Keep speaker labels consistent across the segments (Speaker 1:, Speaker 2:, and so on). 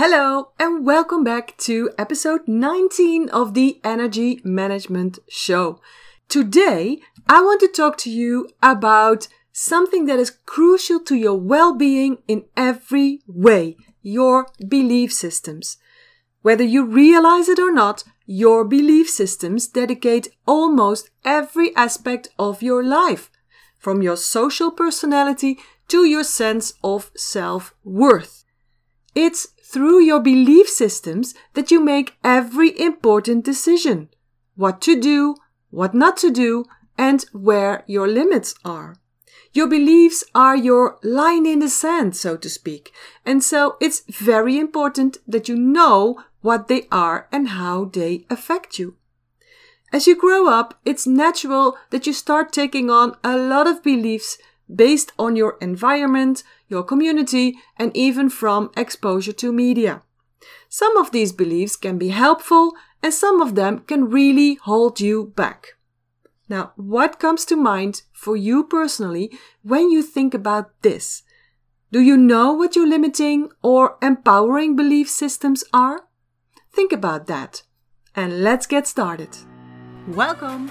Speaker 1: Hello, and welcome back to episode 19 of the Energy Management Show. Today, I want to talk to you about something that is crucial to your well being in every way your belief systems. Whether you realize it or not, your belief systems dedicate almost every aspect of your life, from your social personality to your sense of self worth. It's through your belief systems that you make every important decision what to do, what not to do, and where your limits are. Your beliefs are your line in the sand, so to speak. And so it's very important that you know what they are and how they affect you. As you grow up, it's natural that you start taking on a lot of beliefs based on your environment, your community, and even from exposure to media. Some of these beliefs can be helpful and some of them can really hold you back. Now, what comes to mind for you personally when you think about this? Do you know what your limiting or empowering belief systems are? Think about that. And let's get started. Welcome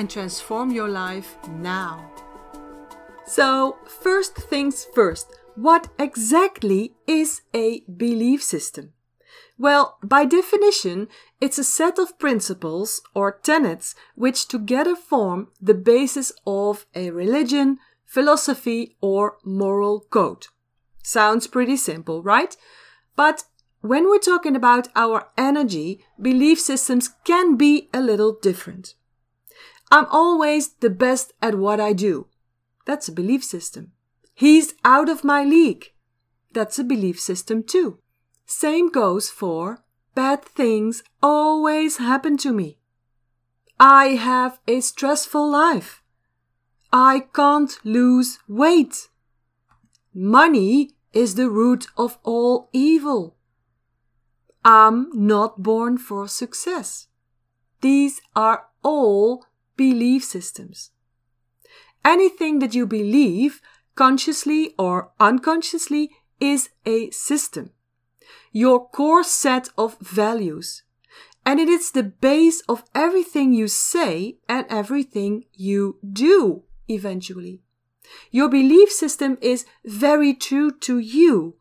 Speaker 1: and transform your life now. So, first things first, what exactly is a belief system? Well, by definition, it's a set of principles or tenets which together form the basis of a religion, philosophy, or moral code. Sounds pretty simple, right? But when we're talking about our energy, belief systems can be a little different. I'm always the best at what I do. That's a belief system. He's out of my league. That's a belief system too. Same goes for bad things always happen to me. I have a stressful life. I can't lose weight. Money is the root of all evil. I'm not born for success. These are all belief systems. Anything that you believe, consciously or unconsciously, is a system your core set of values. And it is the base of everything you say and everything you do eventually. Your belief system is very true to you,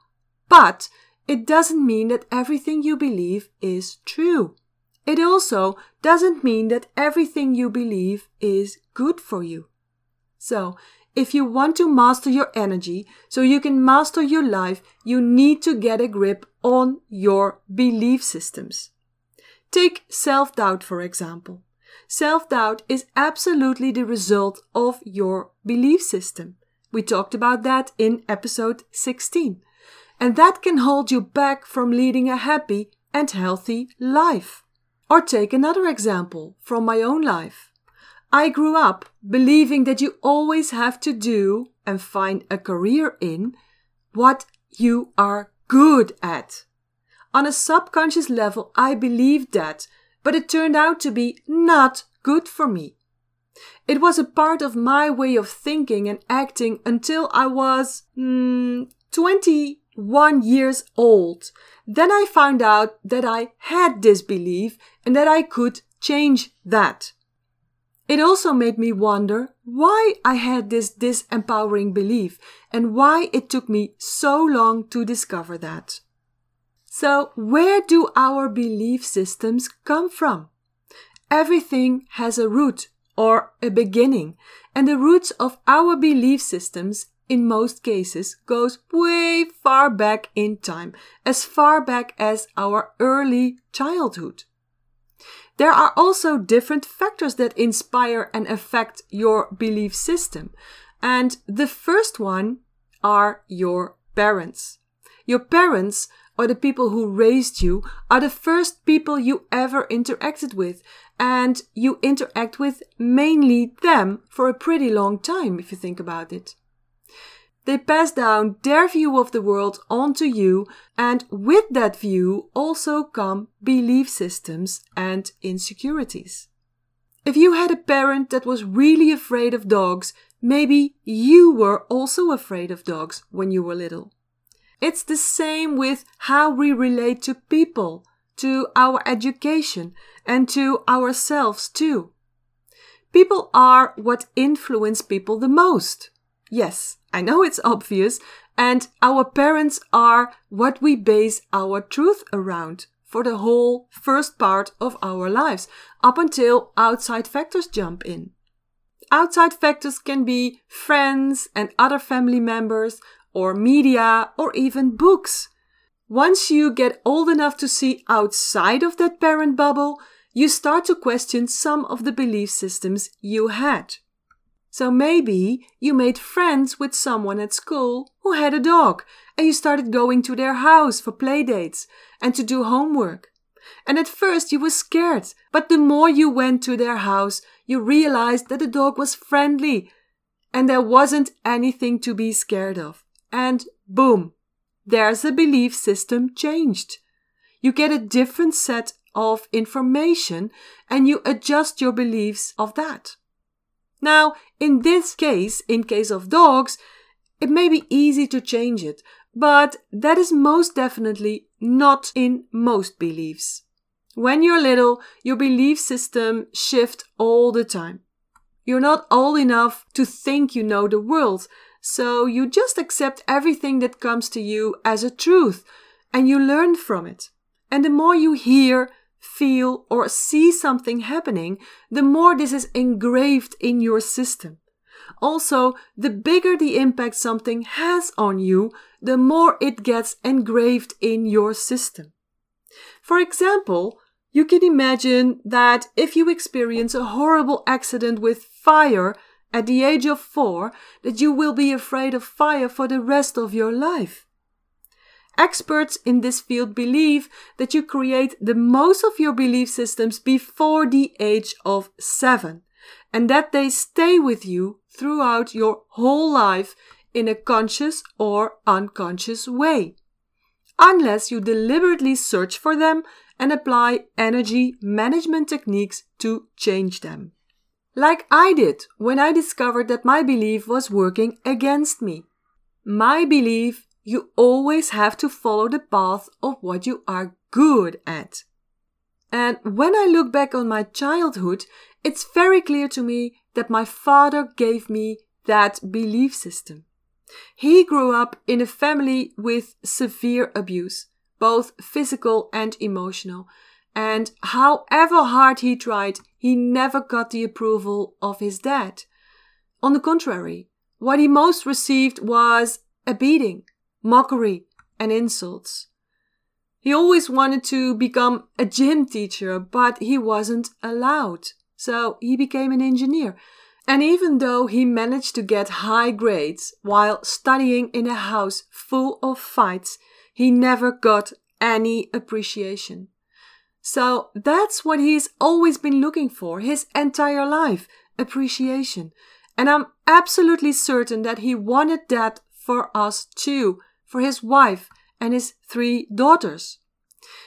Speaker 1: but it doesn't mean that everything you believe is true. It also doesn't mean that everything you believe is good for you. So, if you want to master your energy so you can master your life, you need to get a grip on your belief systems. Take self doubt, for example. Self doubt is absolutely the result of your belief system. We talked about that in episode 16. And that can hold you back from leading a happy and healthy life. Or take another example from my own life. I grew up believing that you always have to do and find a career in what you are good at. On a subconscious level, I believed that, but it turned out to be not good for me. It was a part of my way of thinking and acting until I was mm, 21 years old. Then I found out that I had this belief and that I could change that. It also made me wonder why I had this disempowering belief and why it took me so long to discover that. So, where do our belief systems come from? Everything has a root or a beginning, and the roots of our belief systems in most cases goes way far back in time, as far back as our early childhood. There are also different factors that inspire and affect your belief system. And the first one are your parents. Your parents or the people who raised you are the first people you ever interacted with, and you interact with mainly them for a pretty long time if you think about it. They pass down their view of the world onto you, and with that view also come belief systems and insecurities. If you had a parent that was really afraid of dogs, maybe you were also afraid of dogs when you were little. It's the same with how we relate to people, to our education, and to ourselves too. People are what influence people the most. Yes, I know it's obvious, and our parents are what we base our truth around for the whole first part of our lives, up until outside factors jump in. Outside factors can be friends and other family members, or media, or even books. Once you get old enough to see outside of that parent bubble, you start to question some of the belief systems you had. So maybe you made friends with someone at school who had a dog and you started going to their house for play dates and to do homework. And at first you were scared, but the more you went to their house, you realized that the dog was friendly and there wasn't anything to be scared of. And boom, there's a belief system changed. You get a different set of information and you adjust your beliefs of that. Now, in this case, in case of dogs, it may be easy to change it, but that is most definitely not in most beliefs. When you're little, your belief system shift all the time. You're not old enough to think you know the world, so you just accept everything that comes to you as a truth and you learn from it. And the more you hear, feel, or see something happening, the more this is engraved in your system. Also, the bigger the impact something has on you, the more it gets engraved in your system. For example, you can imagine that if you experience a horrible accident with fire at the age of four, that you will be afraid of fire for the rest of your life. Experts in this field believe that you create the most of your belief systems before the age of seven, and that they stay with you throughout your whole life in a conscious or unconscious way, unless you deliberately search for them and apply energy management techniques to change them. Like I did when I discovered that my belief was working against me. My belief you always have to follow the path of what you are good at. And when I look back on my childhood, it's very clear to me that my father gave me that belief system. He grew up in a family with severe abuse, both physical and emotional. And however hard he tried, he never got the approval of his dad. On the contrary, what he most received was a beating, mockery, and insults. He always wanted to become a gym teacher, but he wasn't allowed. So he became an engineer. And even though he managed to get high grades while studying in a house full of fights, he never got any appreciation. So that's what he's always been looking for his entire life appreciation. And I'm absolutely certain that he wanted that for us too for his wife and his three daughters.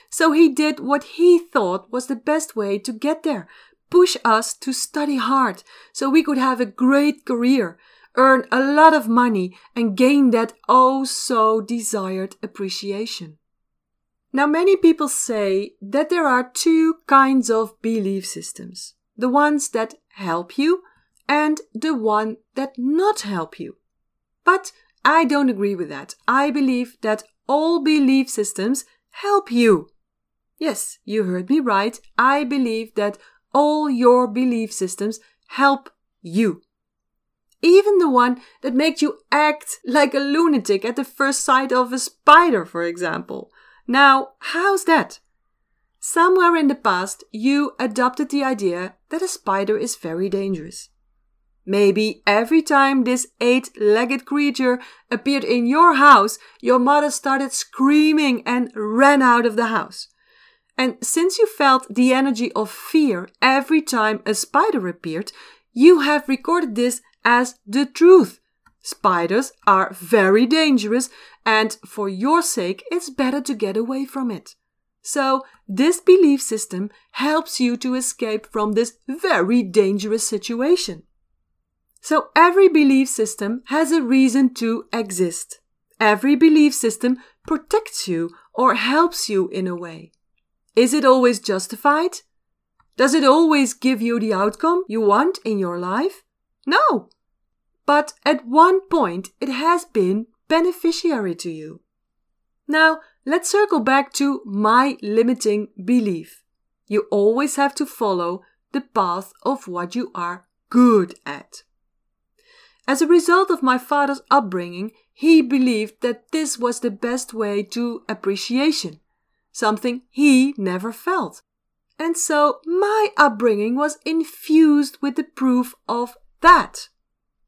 Speaker 1: So he did what he thought was the best way to get there push us to study hard so we could have a great career, earn a lot of money, and gain that oh so desired appreciation. Now, many people say that there are two kinds of belief systems the ones that help you and the one that not help you. But I don't agree with that. I believe that all belief systems help you. Yes, you heard me right. I believe that all your belief systems help you. Even the one that makes you act like a lunatic at the first sight of a spider, for example. Now, how's that? Somewhere in the past, you adopted the idea that a spider is very dangerous. Maybe every time this eight legged creature appeared in your house, your mother started screaming and ran out of the house. And since you felt the energy of fear every time a spider appeared, you have recorded this as the truth. Spiders are very dangerous, and for your sake, it's better to get away from it. So, this belief system helps you to escape from this very dangerous situation. So every belief system has a reason to exist. Every belief system protects you or helps you in a way. Is it always justified? Does it always give you the outcome you want in your life? No. But at one point it has been beneficiary to you. Now, let's circle back to my limiting belief. You always have to follow the path of what you are good at. As a result of my father's upbringing, he believed that this was the best way to appreciation, something he never felt. And so my upbringing was infused with the proof of that.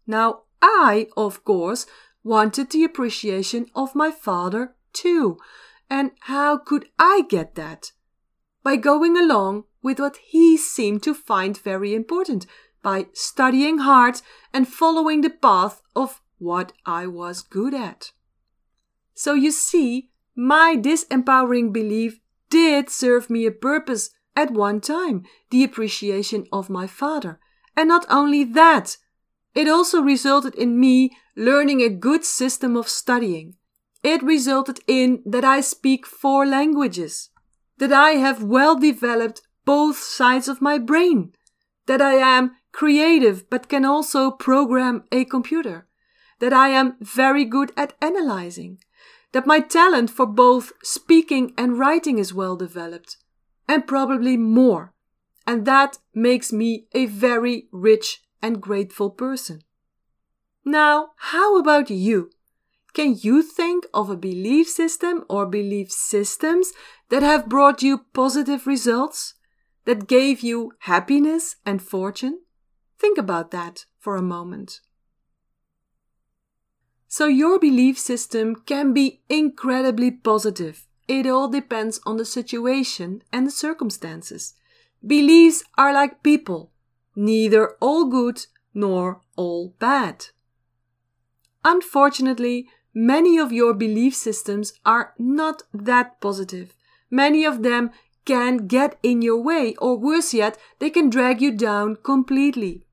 Speaker 1: Now, I, of course, wanted the appreciation of my father too. And how could I get that? By going along with what he seemed to find very important, by studying hard and following the path of what I was good at. So you see, my disempowering belief did serve me a purpose at one time, the appreciation of my father. And not only that, it also resulted in me learning a good system of studying. It resulted in that I speak four languages, that I have well developed both sides of my brain, that I am creative but can also program a computer, that I am very good at analyzing, that my talent for both speaking and writing is well developed, and probably more. And that makes me a very rich and grateful person. Now, how about you? Can you think of a belief system or belief systems that have brought you positive results, that gave you happiness and fortune? Think about that for a moment. So, your belief system can be incredibly positive. It all depends on the situation and the circumstances. Beliefs are like people, neither all good nor all bad. Unfortunately, many of your belief systems are not that positive. Many of them can get in your way, or worse yet, they can drag you down completely.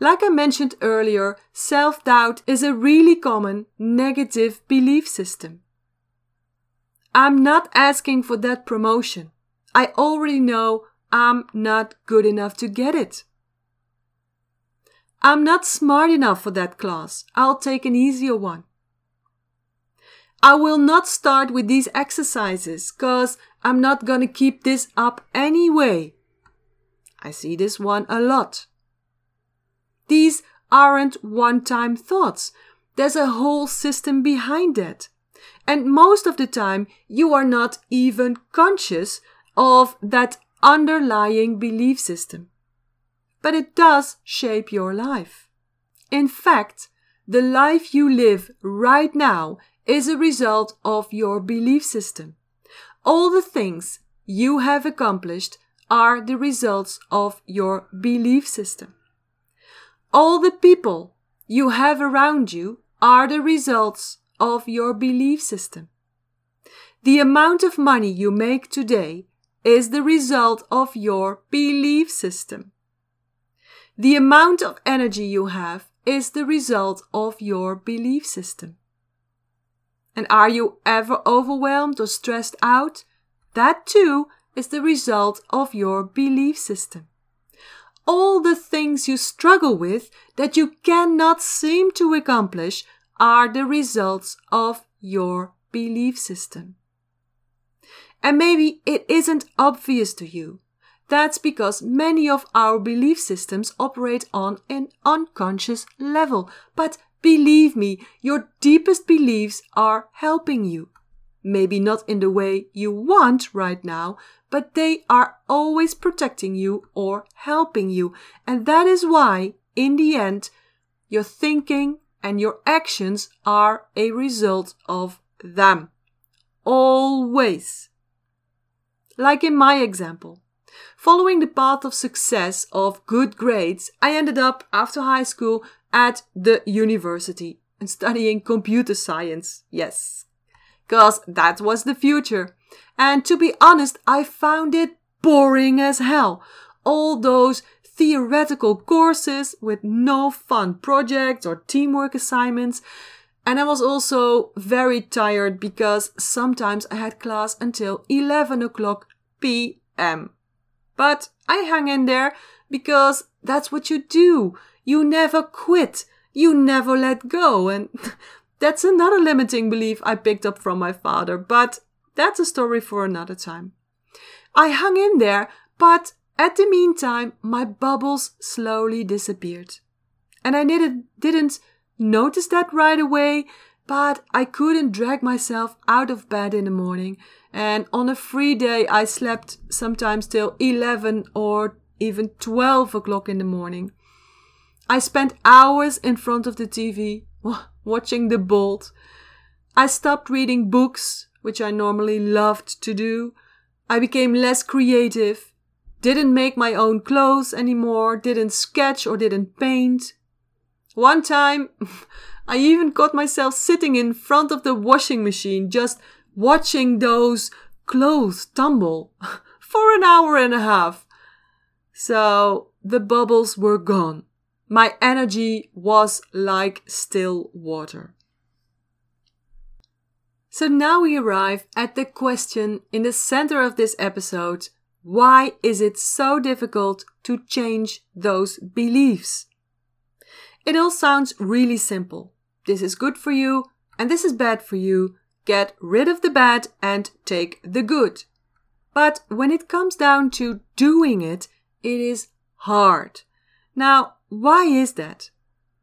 Speaker 1: Like I mentioned earlier, self doubt is a really common negative belief system. I'm not asking for that promotion. I already know I'm not good enough to get it. I'm not smart enough for that class. I'll take an easier one. I will not start with these exercises because I'm not going to keep this up anyway. I see this one a lot. These aren't one time thoughts. There's a whole system behind that. And most of the time, you are not even conscious of that underlying belief system. But it does shape your life. In fact, the life you live right now is a result of your belief system. All the things you have accomplished are the results of your belief system. All the people you have around you are the results of your belief system. The amount of money you make today is the result of your belief system. The amount of energy you have is the result of your belief system. And are you ever overwhelmed or stressed out? That too is the result of your belief system all the things you struggle with that you cannot seem to accomplish are the results of your belief system. And maybe it isn't obvious to you. That's because many of our belief systems operate on an unconscious level. But believe me, your deepest beliefs are helping you. Maybe not in the way you want right now, but they are always protecting you or helping you. And that is why, in the end, your thinking and your actions are a result of them. Always. Like in my example. Following the path of success of good grades, I ended up after high school at the university and studying computer science. Yes. Cause that was the future. And to be honest, I found it boring as hell. All those theoretical courses with no fun projects or teamwork assignments. And I was also very tired because sometimes I had class until 11 o'clock p.m. But I hung in there because that's what you do. You never quit. You never let go. And that's another limiting belief I picked up from my father, but that's a story for another time. I hung in there, but at the meantime, my bubbles slowly disappeared. And I didn't, didn't notice that right away, but I couldn't drag myself out of bed in the morning. And on a free day, I slept sometimes till 11 or even 12 o'clock in the morning. I spent hours in front of the TV watching The Bold. I stopped reading books, which I normally loved to do. I became less creative didn't make my own clothes anymore, didn't sketch or didn't paint. One time, I even caught myself sitting in front of the washing machine just watching those clothes tumble for an hour and a half. So the bubbles were gone. My energy was like still water. So now we arrive at the question in the center of this episode why is it so difficult to change those beliefs? It all sounds really simple. This is good for you and this is bad for you. Get rid of the bad and take the good. But when it comes down to doing it, it is hard. Now, why is that?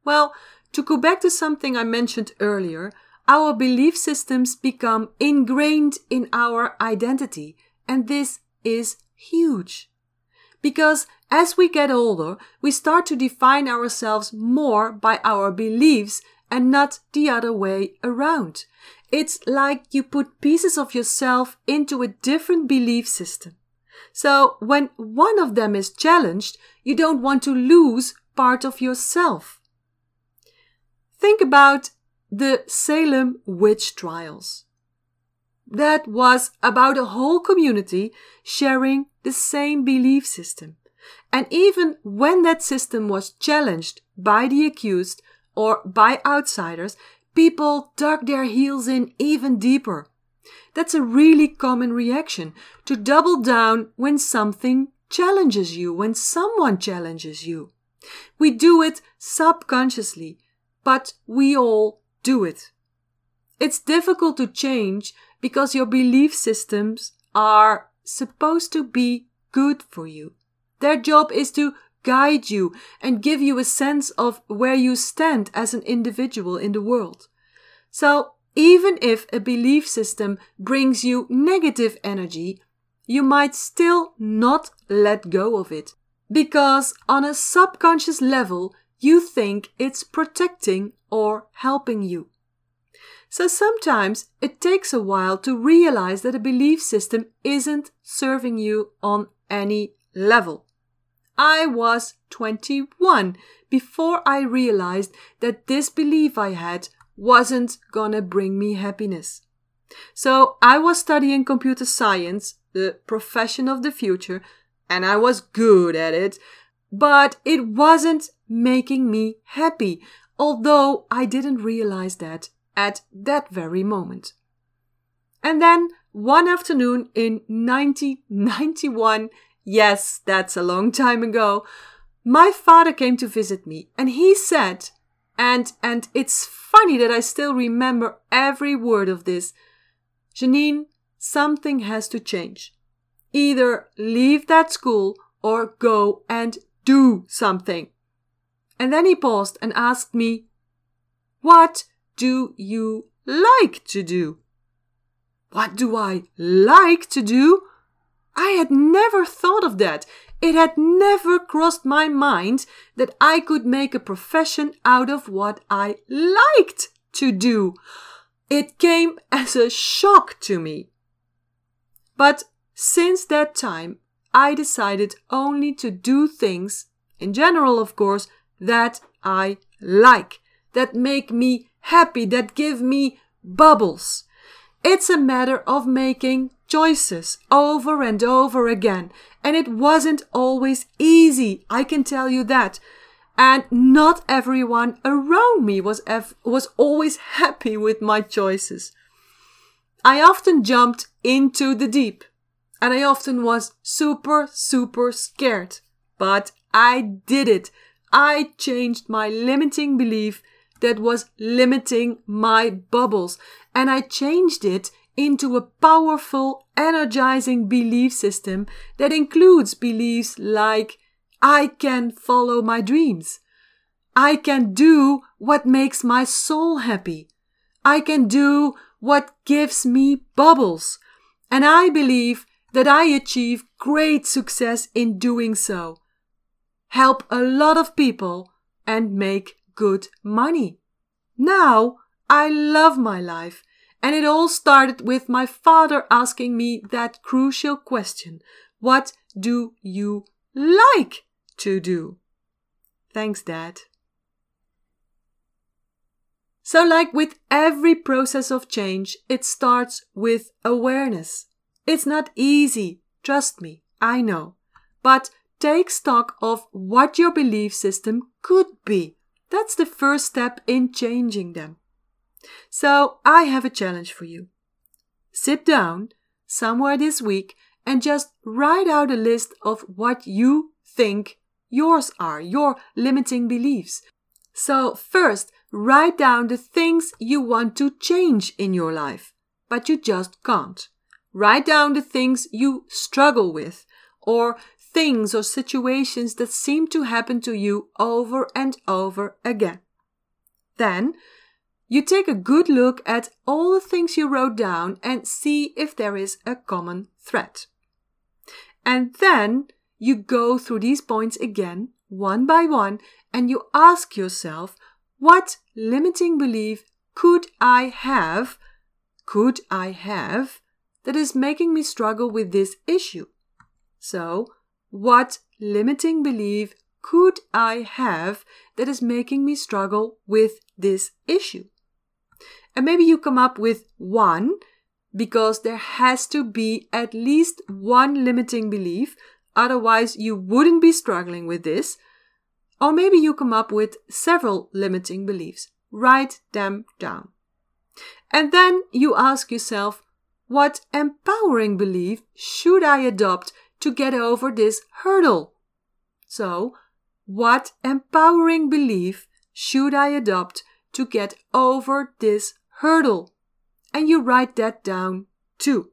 Speaker 1: Well, to go back to something I mentioned earlier, our belief systems become ingrained in our identity, and this is huge. Because as we get older, we start to define ourselves more by our beliefs and not the other way around. It's like you put pieces of yourself into a different belief system. So when one of them is challenged, you don't want to lose part of yourself. Think about the Salem witch trials that was about a whole community sharing the same belief system. And even when that system was challenged by the accused or by outsiders, people dug their heels in even deeper. That's a really common reaction to double down when something challenges you, when someone challenges you. We do it subconsciously, but we all do it. It's difficult to change because your belief systems are supposed to be good for you. Their job is to guide you and give you a sense of where you stand as an individual in the world. So, even if a belief system brings you negative energy, you might still not let go of it. Because on a subconscious level, you think it's protecting or helping you. So sometimes it takes a while to realize that a belief system isn't serving you on any level. I was 21 before I realized that this belief I had wasn't gonna bring me happiness. So I was studying computer science, the profession of the future, and I was good at it, but it wasn't making me happy, although I didn't realize that at that very moment. And then one afternoon in 1991, yes, that's a long time ago, my father came to visit me and he said, and, and it's funny that I still remember every word of this, Janine, something has to change. Either leave that school or go and do something. And then he paused and asked me, What do you like to do? What do I like to do? I had never thought of that. It had never crossed my mind that I could make a profession out of what I liked to do. It came as a shock to me. But since that time, I decided only to do things, in general, of course, that I like, that make me happy, that give me bubbles. It's a matter of making choices over and over again. And it wasn't always easy, I can tell you that. And not everyone around me was, was always happy with my choices. I often jumped into the deep and I often was super, super scared. But I did it. I changed my limiting belief that was limiting my bubbles and I changed it into a powerful, energizing belief system that includes beliefs like I can follow my dreams. I can do what makes my soul happy. I can do what gives me bubbles. And I believe that I achieve great success in doing so. Help a lot of people and make good money. Now I love my life and it all started with my father asking me that crucial question What do you like to do? Thanks, Dad. So, like with every process of change, it starts with awareness. It's not easy, trust me, I know. But take stock of what your belief system could be. That's the first step in changing them. So I have a challenge for you. Sit down somewhere this week and just write out a list of what you think yours are, your limiting beliefs. So, first, write down the things you want to change in your life, but you just can't. Write down the things you struggle with, or things or situations that seem to happen to you over and over again. Then, you take a good look at all the things you wrote down and see if there is a common thread. And then you go through these points again, one by one, and you ask yourself, what limiting belief could I have, could I have, that is making me struggle with this issue? So, what limiting belief could I have that is making me struggle with this issue? And maybe you come up with one because there has to be at least one limiting belief. Otherwise, you wouldn't be struggling with this. Or maybe you come up with several limiting beliefs. Write them down. And then you ask yourself, what empowering belief should I adopt to get over this hurdle? So, what empowering belief should I adopt to get over this hurdle. And you write that down too.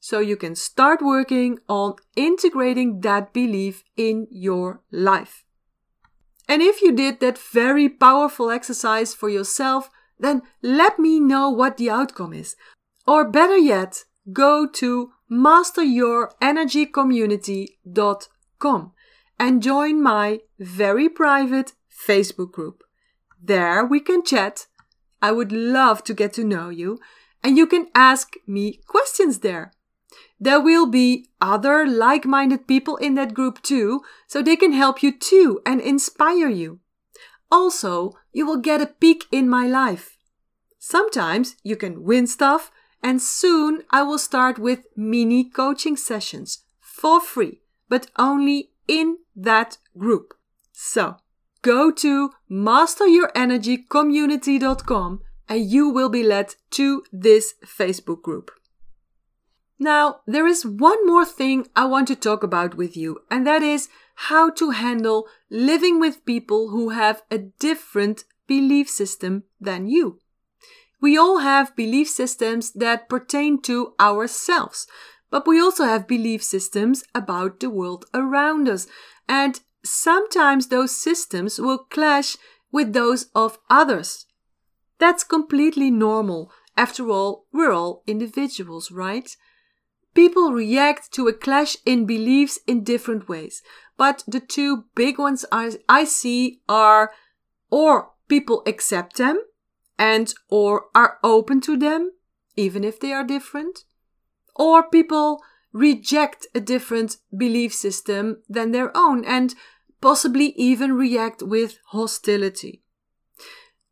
Speaker 1: So you can start working on integrating that belief in your life. And if you did that very powerful exercise for yourself, then let me know what the outcome is. Or better yet, go to masteryourenergycommunity.com and join my very private Facebook group. There we can chat I would love to get to know you, and you can ask me questions there. There will be other like minded people in that group too, so they can help you too and inspire you. Also, you will get a peek in my life. Sometimes you can win stuff, and soon I will start with mini coaching sessions for free, but only in that group. So, Go to masteryourenergycommunity.com and you will be led to this Facebook group. Now, there is one more thing I want to talk about with you, and that is how to handle living with people who have a different belief system than you. We all have belief systems that pertain to ourselves, but we also have belief systems about the world around us. And sometimes those systems will clash with those of others. That's completely normal. After all, we're all individuals, right? people react to a clash in beliefs in different ways. But the two big ones I, I see are or people accept them and or are open to them, even if they are different, or people reject a different belief system than their own and possibly even react with hostility.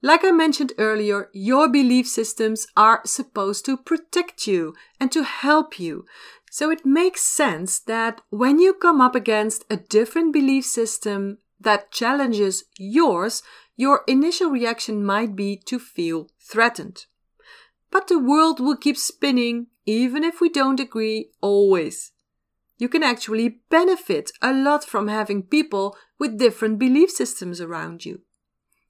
Speaker 1: Like I mentioned earlier, your belief systems are supposed to protect you and to help you. So it makes sense that when you come up against a different belief system that challenges yours, your initial reaction might be to feel threatened. But the world will keep spinning even if we don't agree always. You can actually benefit a lot from having people with different belief systems around you.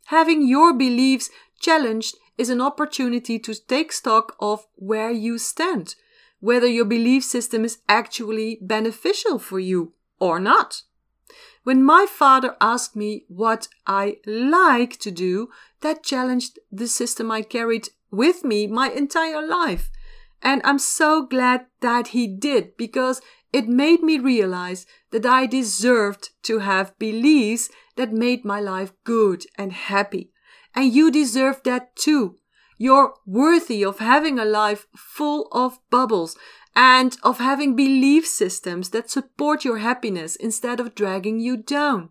Speaker 1: Having your beliefs challenged is an opportunity to take stock of where you stand, whether your belief system is actually beneficial for you or not. When my father asked me what I like to do, that challenged the system I carried with me my entire life. And I'm so glad that he did because it made me realize that I deserved to have beliefs that made my life good and happy. And you deserve that too. You're worthy of having a life full of bubbles and of having belief systems that support your happiness instead of dragging you down.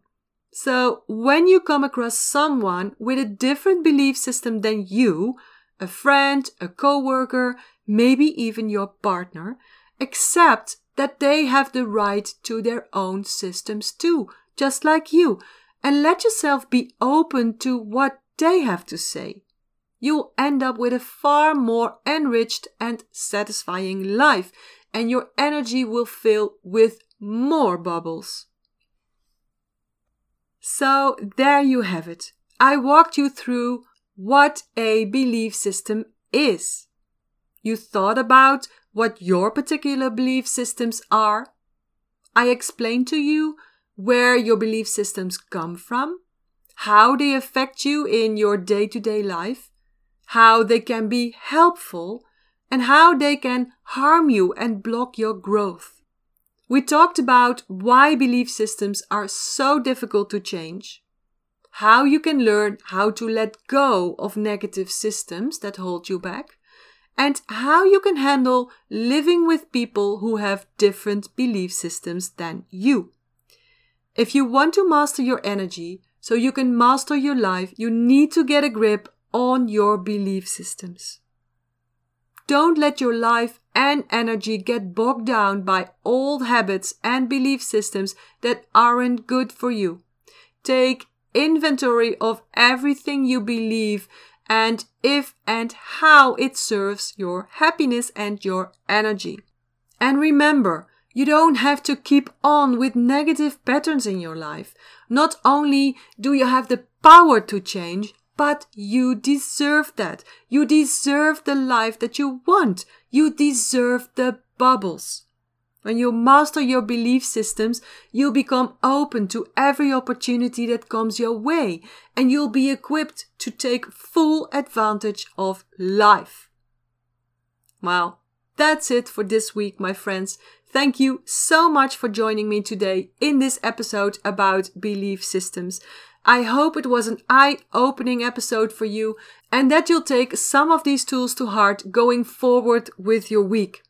Speaker 1: So, when you come across someone with a different belief system than you, a friend, a coworker, maybe even your partner, accept that they have the right to their own systems too, just like you, and let yourself be open to what they have to say. You'll end up with a far more enriched and satisfying life, and your energy will fill with more bubbles. So, there you have it. I walked you through what a belief system is. You thought about what your particular belief systems are. I explained to you where your belief systems come from, how they affect you in your day to day life, how they can be helpful, and how they can harm you and block your growth. We talked about why belief systems are so difficult to change, how you can learn how to let go of negative systems that hold you back, and how you can handle living with people who have different belief systems than you. If you want to master your energy so you can master your life, you need to get a grip on your belief systems. Don't let your life and energy get bogged down by old habits and belief systems that aren't good for you. Take inventory of everything you believe and if and how it serves your happiness and your energy. And remember, you don't have to keep on with negative patterns in your life. Not only do you have the power to change, but you deserve that. You deserve the life that you want. You deserve the bubbles. When you master your belief systems, you'll become open to every opportunity that comes your way and you'll be equipped to take full advantage of life. Well, that's it for this week, my friends. Thank you so much for joining me today in this episode about belief systems. I hope it was an eye opening episode for you and that you'll take some of these tools to heart going forward with your week.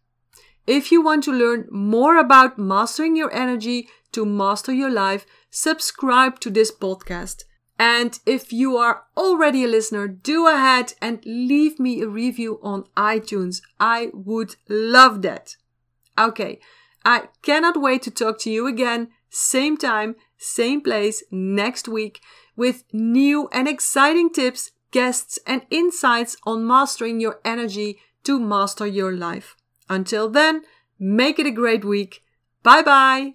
Speaker 1: If you want to learn more about mastering your energy to master your life, subscribe to this podcast. And if you are already a listener, do ahead and leave me a review on iTunes. I would love that. Okay, I cannot wait to talk to you again, same time, same place next week with new and exciting tips, guests, and insights on mastering your energy to master your life. Until then, make it a great week. Bye bye.